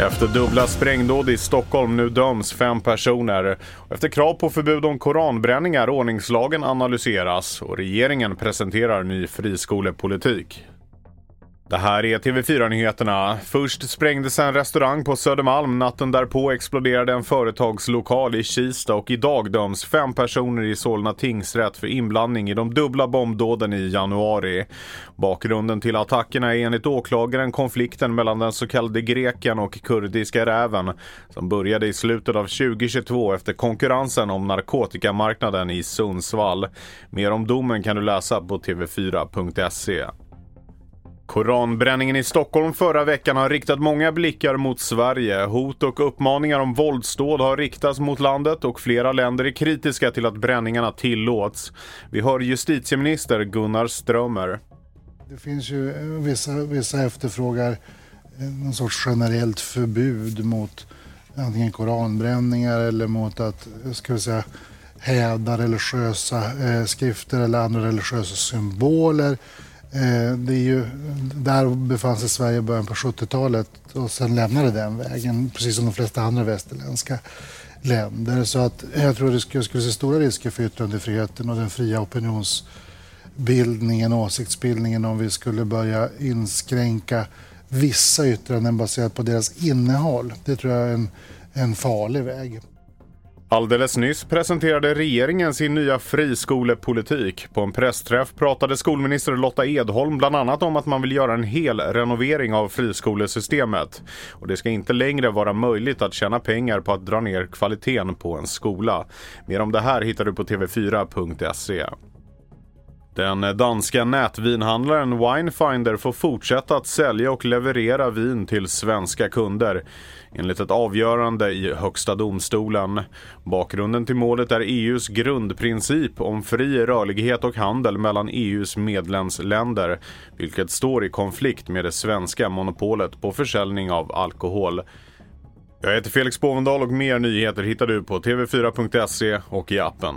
Efter dubbla sprängdåd i Stockholm nu döms fem personer. Efter krav på förbud om koranbränningar ordningslagen analyseras och regeringen presenterar ny friskolepolitik. Det här är TV4-nyheterna. Först sprängdes en restaurang på Södermalm. Natten därpå exploderade en företagslokal i Kista och idag döms fem personer i Solna tingsrätt för inblandning i de dubbla bombdåden i januari. Bakgrunden till attackerna är enligt åklagaren konflikten mellan den så kallade greken och kurdiska räven som började i slutet av 2022 efter konkurrensen om narkotikamarknaden i Sundsvall. Mer om domen kan du läsa på tv4.se. Koranbränningen i Stockholm förra veckan har riktat många blickar mot Sverige. Hot och uppmaningar om våldsdåd har riktats mot landet och flera länder är kritiska till att bränningarna tillåts. Vi hör justitieminister Gunnar Strömmer. Det finns ju eh, vissa, vissa efterfrågar eh, någon sorts generellt förbud mot antingen koranbränningar eller mot att, eh, ska vi säga, häda religiösa eh, skrifter eller andra religiösa symboler. Eh, det är ju, där befann sig Sverige i början på 70-talet och sen lämnade den vägen, precis som de flesta andra västerländska länder. Så att jag tror att det skulle, skulle se stora risker för yttrandefriheten och den fria opinionsbildningen, åsiktsbildningen om vi skulle börja inskränka vissa yttranden baserat på deras innehåll. Det tror jag är en, en farlig väg. Alldeles nyss presenterade regeringen sin nya friskolepolitik. På en pressträff pratade skolminister Lotta Edholm bland annat om att man vill göra en hel renovering av friskolesystemet. Och det ska inte längre vara möjligt att tjäna pengar på att dra ner kvaliteten på en skola. Mer om det här hittar du på tv4.se. Den danska nätvinhandlaren Winefinder får fortsätta att sälja och leverera vin till svenska kunder enligt ett avgörande i Högsta domstolen. Bakgrunden till målet är EUs grundprincip om fri rörlighet och handel mellan EUs medlemsländer vilket står i konflikt med det svenska monopolet på försäljning av alkohol. Jag heter Felix Bovendal och mer nyheter hittar du på tv4.se och i appen.